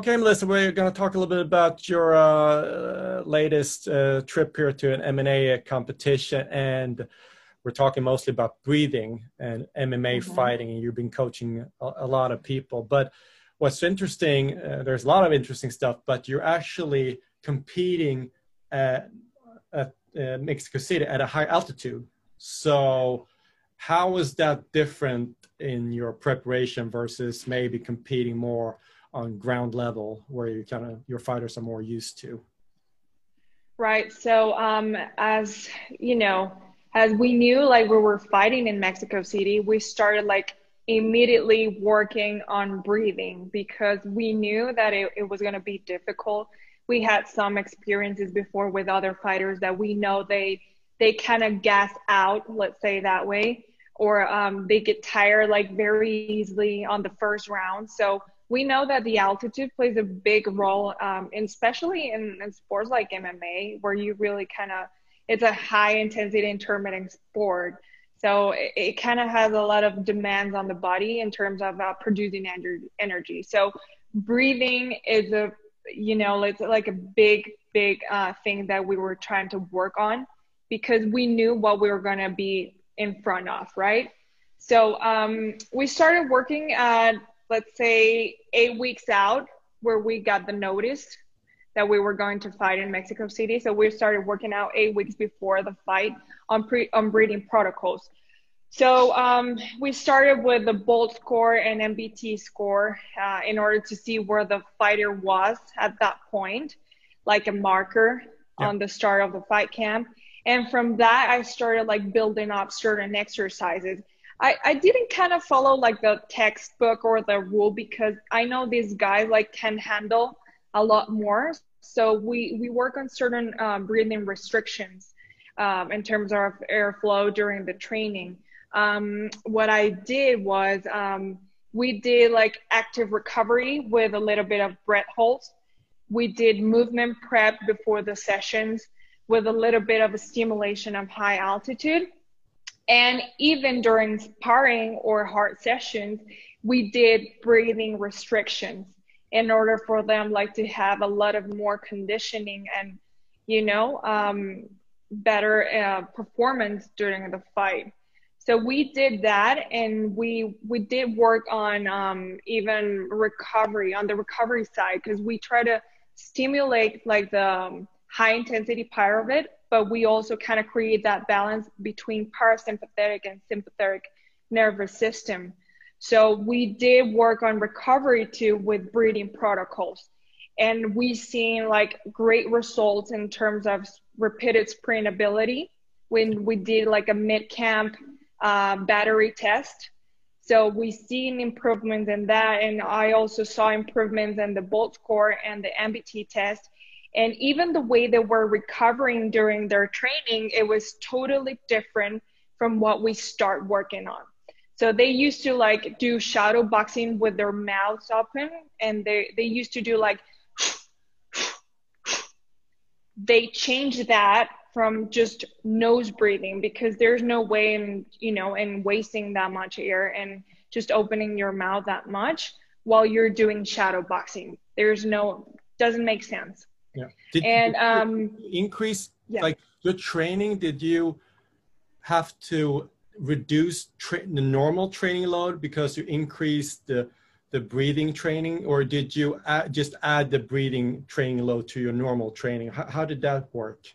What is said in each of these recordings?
Okay, Melissa, we're going to talk a little bit about your uh, latest uh, trip here to an MMA competition, and we're talking mostly about breathing and MMA mm-hmm. fighting, and you've been coaching a, a, lot of people. But what's interesting, uh, there's a lot of interesting stuff, but you're actually competing at, at uh, Mexico City at a high altitude. So, how is that different in your preparation versus maybe competing more on ground level, where you kind of your fighters are more used to? Right. So, um, as you know, as we knew, like we were fighting in Mexico City, we started like immediately working on breathing because we knew that it, it was going to be difficult we had some experiences before with other fighters that we know they they kind of gas out let's say that way or um, they get tired like very easily on the first round so we know that the altitude plays a big role um, especially in, in, sports like mma where you really kind of it's a high intensity intermittent sport. So it, it kind of has a lot of demands on the body in terms of uh, producing energy. So breathing is a you know it's like a big big uh, thing that we were trying to work on because we knew what we were going to be in front of right? So um, we started working at let's say eight weeks out where we got the notice that we were going to fight in mexico city so we started working out eight weeks before the fight on pre on breathing protocols so um, we started with the bolt score and MBT score uh, in order to see where the fighter was at that point, like a marker yeah. on the start of the fight camp. And from that, I started like building up certain exercises. I, I didn't kind of follow like the textbook or the rule because I know these guys like can handle a lot more. So we, we work on certain um, breathing restrictions um, in terms of airflow during the training um, what I did was um, we did like active recovery with a little bit of breath holds. We did movement prep before the sessions with a little bit of a stimulation of high altitude. And even during sparring or hard sessions, we did breathing restrictions in order for them like to have a lot of more conditioning and you know um, better uh, performance during the fight. So we did that and we we did work on um, even recovery on the recovery side because we try to stimulate like the um, high intensity part of it but we also kind of create that balance between parasympathetic and sympathetic nervous system so we did work on recovery too with breathing protocols and we seen like great results in terms of repeated sprint ability when we did like a mid camp uh, battery test. So we seen improvements in that, and I also saw improvements in the Bolt score and the MBT test. And even the way they were recovering during their training, it was totally different from what we start working on. So they used to like do shadow boxing with their mouths open, and they they used to do like. They changed that from just nose breathing because there's no way in you know in wasting that much air and just opening your mouth that much while you're doing shadow boxing there's no doesn't make sense yeah. Did and um increase yeah. like your training? Did you have to reduce tra- the normal training load because you increased the the breathing training? Or did you add, just add the breathing training load to your normal training? How, how did that work?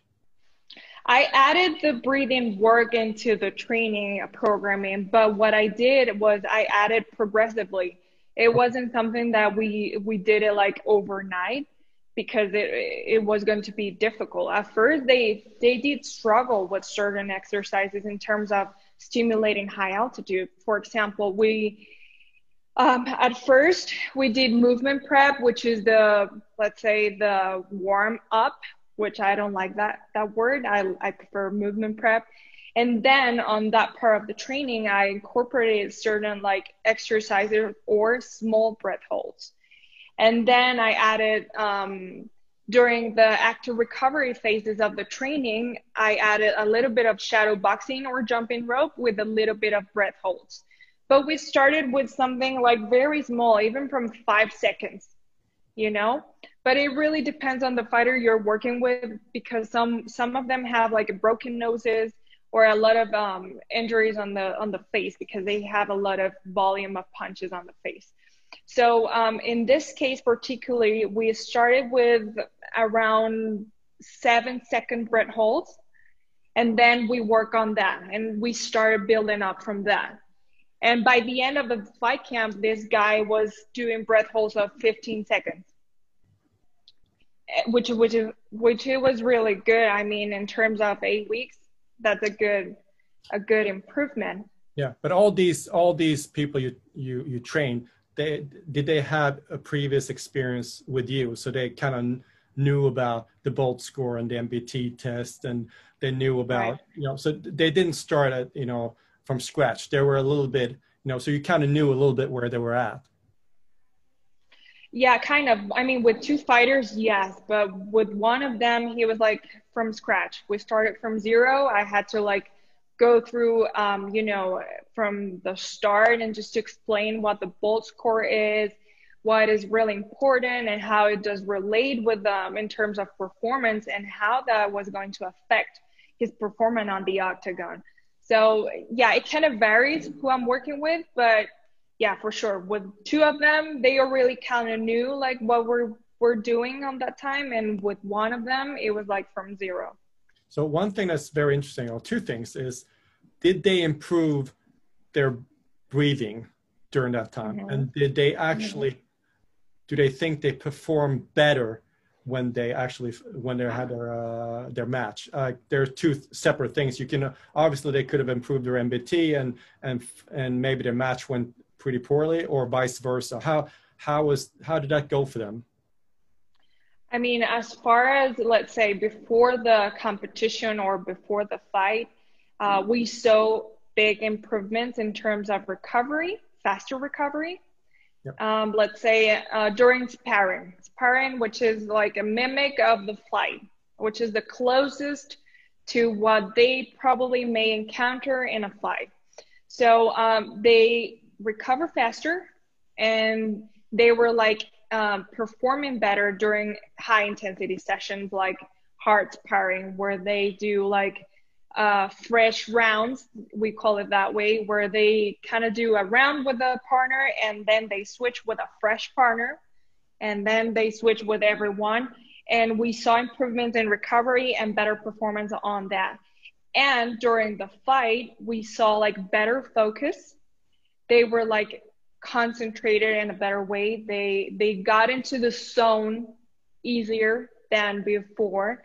I added the breathing work into the training programming, but what I did was I added progressively. It wasn't something that we we did it like overnight because it it was going to be difficult. At first, they they did struggle with certain exercises in terms of stimulating high altitude. For example, we um, at first we did movement prep, which is the let's say the warm up which I don't like that that word. I, I prefer movement prep. And then on that part of the training, I incorporated certain like exercises or small breath holds. And then I added um, during the active recovery phases of the training, I added a little bit of shadow boxing or jumping rope with a little bit of breath holds. But we started with something like very small, even from five seconds you know but it really depends on the fighter you're working with because some some of them have like broken noses or a lot of um, injuries on the on the face because they have a lot of volume of punches on the face so um, in this case particularly we started with around seven second breath holds and then we work on that and we started building up from that. And by the end of the fight camp this guy was doing breath holds of 15 seconds which which which it was really good. I mean in terms of eight weeks that's a good a good improvement. Yeah but all these all these people you you you train they did they have a previous experience with you? So they kind of knew about the bolt score and the mbt test and they knew about right. you know so they didn't start at you know from scratch. They were a little bit you know so you kind of knew a little bit where they were at. Yeah kind of. I mean with two fighters yes but with one of them he was like from scratch. We started from zero. I had to like go through um, you know from the start and just to explain what the bolt score is what is really important and how it does relate with them in terms of performance and how that was going to affect his performance on the octagon. So yeah, it kind of varies who I'm working with, but yeah, for sure. With two of them, they are really kind of new, like what we're we're doing on that time, and with one of them, it was like from zero. So one thing that's very interesting, or two things, is did they improve their breathing during that time, mm-hmm. and did they actually do they think they perform better when they actually when they had their uh, their match. Uh, are two separate things. You can obviously they could have improved their MBT and and and maybe their match went pretty poorly, or vice versa. How how was how did that go for them? I mean, as far as let's say before the competition or before the fight, uh, we saw big improvements in terms of recovery, faster recovery. Yep. Um, let's say uh, during sparring, sparring, which is like a mimic of the flight, which is the closest to what they probably may encounter in a flight. So um, they recover faster and they were like um, performing better during high intensity sessions like heart sparring, where they do like uh, fresh rounds, we call it that way, where they kind of do a round with a partner and then they switch with a fresh partner and then they switch with everyone. And we saw improvements in recovery and better performance on that. And during the fight, we saw like better focus. They were like concentrated in a better way. They they got into the zone easier than before,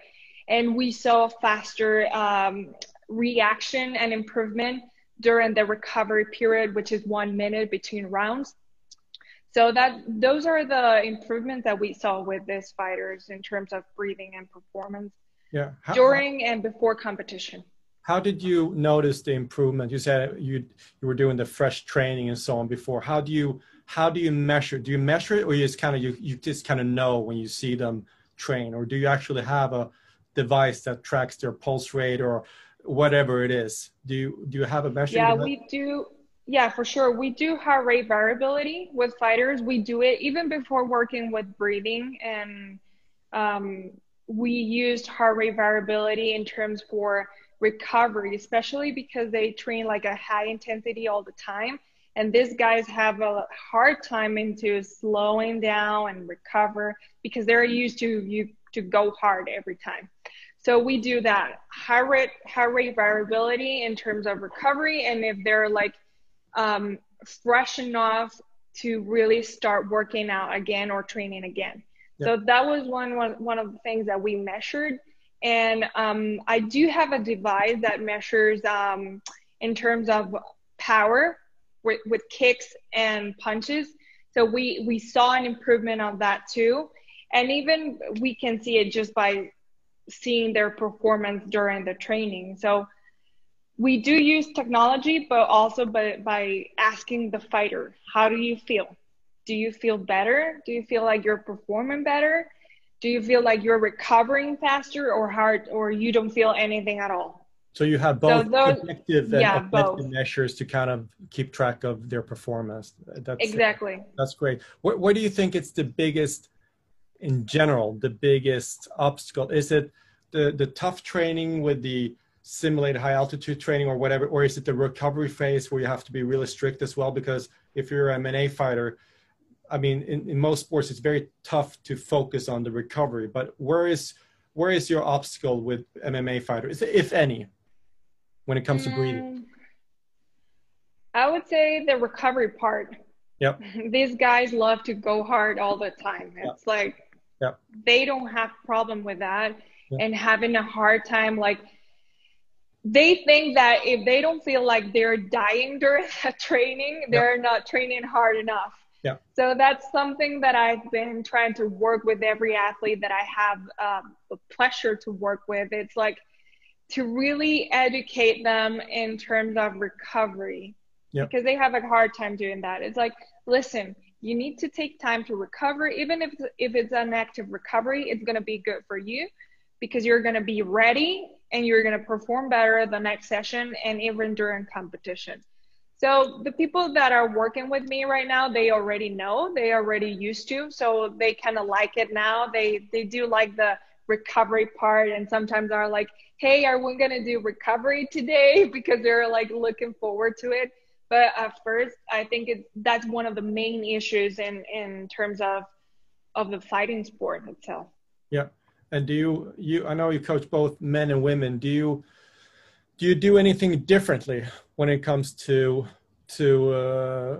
and we saw faster um, reaction and improvement during the recovery period, which is one minute between rounds. So that those are the improvements that we saw with these fighters in terms of breathing and performance yeah. How, during and before competition how did you notice the improvement? You said you you were doing the fresh training and so on before. How do you how do you measure? Do you measure it or you just kind of you, you just kind of know when you see them train? Or do you actually have a device that tracks their pulse rate or whatever it is? Do you do you have a measure yeah we do yeah, for sure. We do heart rate variability with fighters. We do it even before working with breathing, and um, we used heart rate variability in terms for recovery, especially because they train like a high intensity all the time. And these guys have a hard time into slowing down and recover because they're used to you to go hard every time. So we do that heart rate heart rate variability in terms of recovery, and if they're like um, fresh enough to really start working out again or training again. So that was one, one one of the things that we measured. And um, I do have a device that measures um, in terms of power with, with kicks and punches. So we we saw an improvement on that too, and even we can see it just by seeing their performance during the training. So we do use technology, but also by, by asking the fighter, how do you feel? Do you feel better? Do you feel like you're performing better? Do you feel like you're recovering faster or hard or you don't feel anything at all? So you have both so those, objective and yeah, both. measures to kind of keep track of their performance. That's exactly. That's great. What, what do you think it's the biggest in general the biggest obstacle? Is it the the tough training with the simulated high altitude training or whatever, or is it the recovery phase where you have to be really strict as well? Because if you're an MMA fighter, I mean, in, in most sports, it's very tough to focus on the recovery. But where is where is your obstacle with MMA fighters, if any, when it comes to breathing? Mm, I would say the recovery part. Yep. These guys love to go hard all the time. It's yep. like yep. they don't have problem with that yep. and having a hard time like they think that if they don't feel like they're dying during the training, they're not training hard enough. Yeah. So that's something that I've been trying to work with every athlete that I have um, the pleasure to work with. It's like to really educate them in terms of recovery yep. because they have a hard time doing that. It's like, listen, you need to take time to recover. Even if if it's an active recovery, it's going to be good for you because you're going to be ready and you're going to perform better the next session and even during competition. So the people that are working with me right now, they already know, they already used to, so they kind of like it now. They they do like the recovery part and sometimes are like, "Hey, are we going to do recovery today?" because they're like looking forward to it. But at first, I think it's that's one of the main issues in in terms of of the fighting sport itself. Yeah. And do you you I know you coach both men and women. Do you do you do anything differently when it comes to to uh,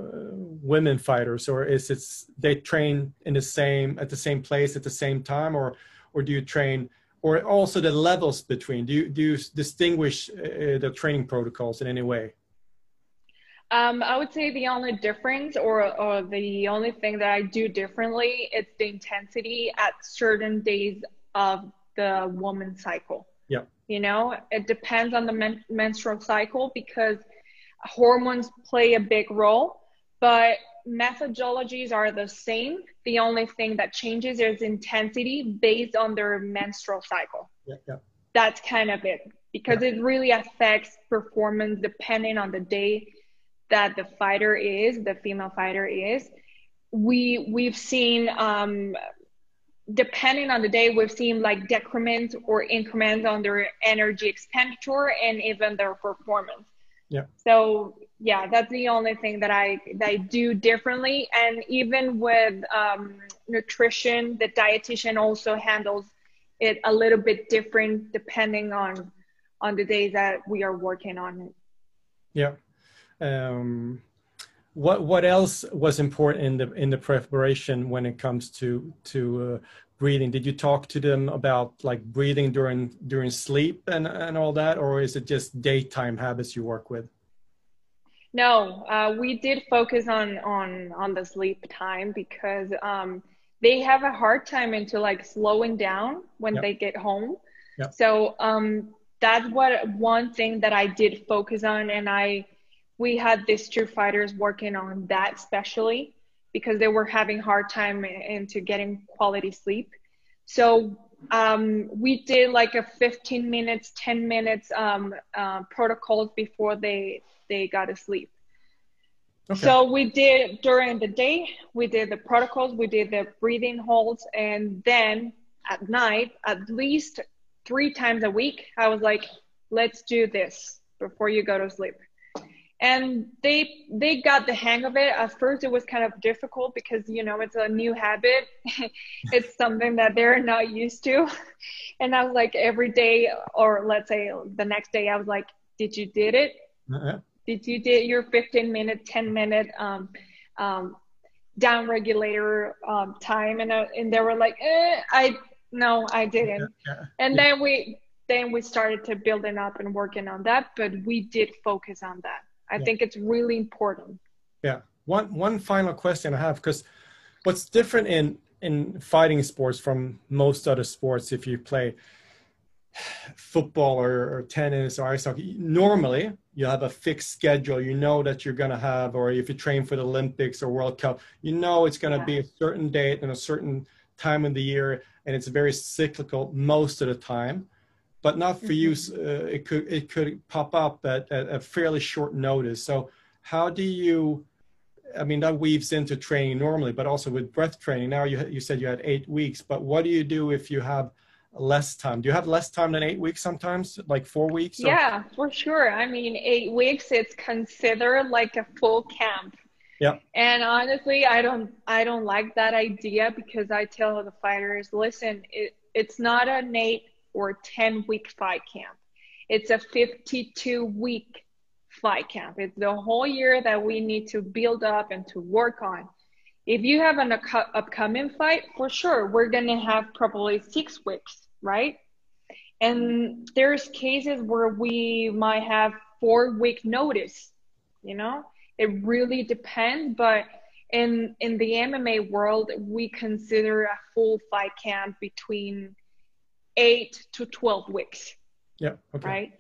women fighters, or is it they train in the same at the same place at the same time, or or do you train, or also the levels between? Do you do you distinguish uh, the training protocols in any way? Um, I would say the only difference, or or the only thing that I do differently, it's the intensity at certain days of the woman cycle. Yeah. You know, it depends on the men- menstrual cycle because hormones play a big role, but methodologies are the same. The only thing that changes is intensity based on their menstrual cycle. Yeah, yeah. That's kind of it because yeah. it really affects performance depending on the day that the fighter is, the female fighter is. We we've seen um, depending on the day, we've seen like decrements or increments on their energy expenditure and even their performance. Yeah. So yeah, that's the only thing that I that I do differently. And even with um, nutrition, the dietitian also handles it a little bit different depending on on the day that we are working on it. Yeah. Um, what what else was important in the in the preparation when it comes to to uh, breathing did you talk to them about like breathing during during sleep and and all that or is it just daytime habits you work with no uh, we did focus on on on the sleep time because um, they have a hard time into like slowing down when yep. they get home yep. so um, that's what one thing that i did focus on and i we had these two fighters working on that especially because they were having hard time into getting quality sleep. So um, we did like a 15 minutes, 10 minutes um, uh, protocols before they they got to sleep. Okay. So we did during the day, we did the protocols, we did the breathing holds, and then at night, at least three times a week, I was like, let's do this before you go to sleep and they they got the hang of it. At first it was kind of difficult because you know it's a new habit. It's something that they're not used to. And i was like every day or let's say the next day i was like did you did it? Uh-huh. did you did your 15 minute 10 minute um, um, down regulator um, time? And, uh, and they were like eh, i no i didn't. Yeah, yeah, and yeah. then we then we started to building up and working on that but we did focus on that I yeah. think it's really important. Yeah. One one final question I have because what's different in in fighting sports from most other sports if you play football or, or, tennis or ice hockey normally you have a fixed schedule you know that you're going to have or if you train for the olympics or world cup you know it's going to yeah. be a certain date and a certain time of the year and it's very cyclical most of the time but not for mm-hmm. you. Uh, it could it could pop up at, at a fairly short notice. So how do you I mean, that weaves into training normally, but also with breath training. Now you you said you had eight weeks, but what do you do if you have less time? Do you have less time than eight weeks sometimes, like four weeks? Or? Yeah, for sure. I mean, eight weeks it's considered like a full camp. Yeah. And honestly, I don't I don't like that idea because I tell the fighters, listen, it, it's not an eight or ten week fight camp. It's a 52 week fight camp. It's the whole year that we need to build up and to work on. If you have an upcoming fight, for sure, we're going to have probably six weeks, right? And there's cases where we might have four week notice, you know? It really depends, but in in the MMA world, we consider a full fight camp between 8 to 12 weeks. Yeah, okay. Right?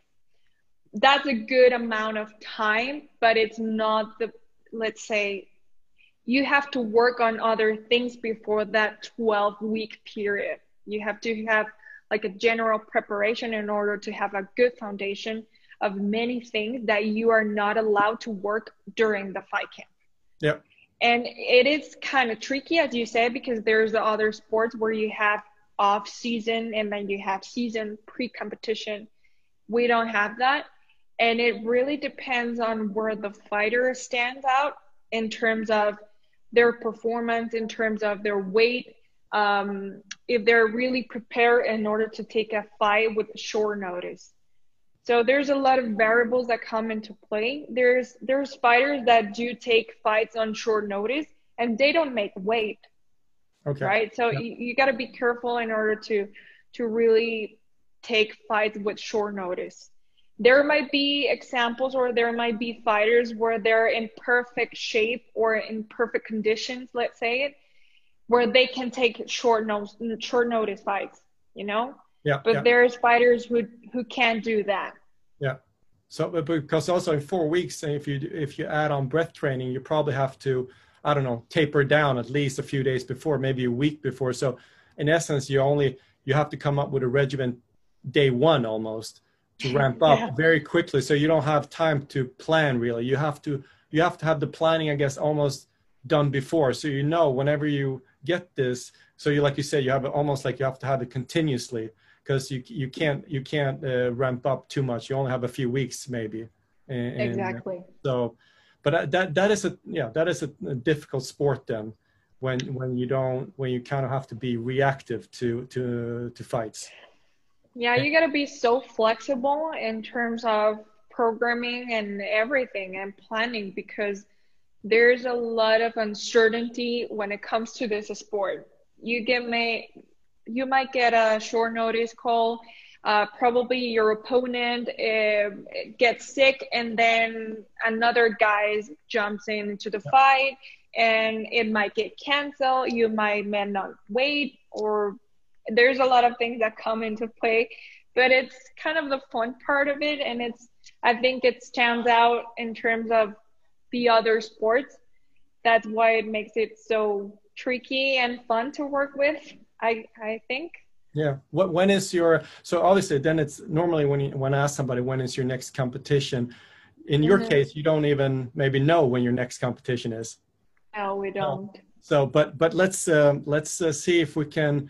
that's a good amount of time, but it's not the, let's say, you have to work on other things before that 12 week period. You have to have like a general preparation in order to have a good foundation of many things that you are not allowed to work during the fight camp. Yeah. And it is kind of tricky, as you said, because there's the other sports where you have off season and then you have season pre competition. We don't have that. And it really depends on where the fighter stands out in terms of their performance in terms of their weight um, if they're really prepared in order to take a fight with short notice. So there's a lot of variables that come into play. There's there's fighters that do take fights on short notice and they don't make weight okay. Right? So you, you got to be careful in order to to really take fights with short notice. There might be examples or there might be fighters where they're in perfect shape or in perfect conditions let's say it where they can take short notice short notice fights you know? Yeah but yeah. there's fighters who who can't do that. Yeah. So because also in four weeks if you if you add on breath training you probably have to i don't know taper down at least a few days before maybe a week before. So in essence you only you have to come up with a regimen day one almost to ramp up yeah. very quickly. So you don't have time to plan really. You have to you have to have the planning i guess almost done before. So you know whenever you get this so you like you said you have it almost like you have to have it continuously because you you can't you can't uh, ramp up too much. You only have a few weeks maybe and, exactly. So but uh, that that is a yeah that is a, a difficult sport then when when you don't when you kind of have to be reactive to to to fights yeah, you got to be so flexible in terms of programming and everything and planning because there's a lot of uncertainty when it comes to this sport. You get may you might get a short notice call. Uh, probably your opponent uh, gets sick, and then another guy jumps into the fight, and it might get canceled. You might may not wait, or there's a lot of things that come into play but it's kind of the fun part of it. And it's i think it stands out in terms of the other sports. That's why it makes it so tricky and fun to work with i i think yeah what when is your so obviously then it's normally when you when i ask somebody when is your next competition in your mm-hmm. case you don't even maybe know when your next competition is no we don't so but but let's uh, let's uh, see if we can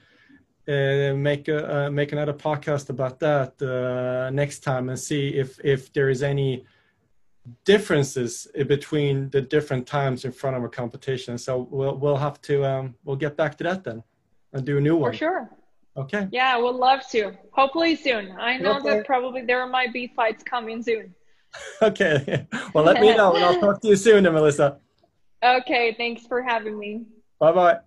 uh, make a, uh, make another podcast about that uh, next time and see if if there is any differences between the different times in front of a competition. So we'll we'll have to um, we'll get back to that then and do a new one. For sure. Okay. Yeah, we'll love to. Hopefully soon. I know okay. that probably there might be fights coming soon. okay. Well, let me know and I'll talk to you soon, Melissa. Okay. Thanks for having me. Bye bye.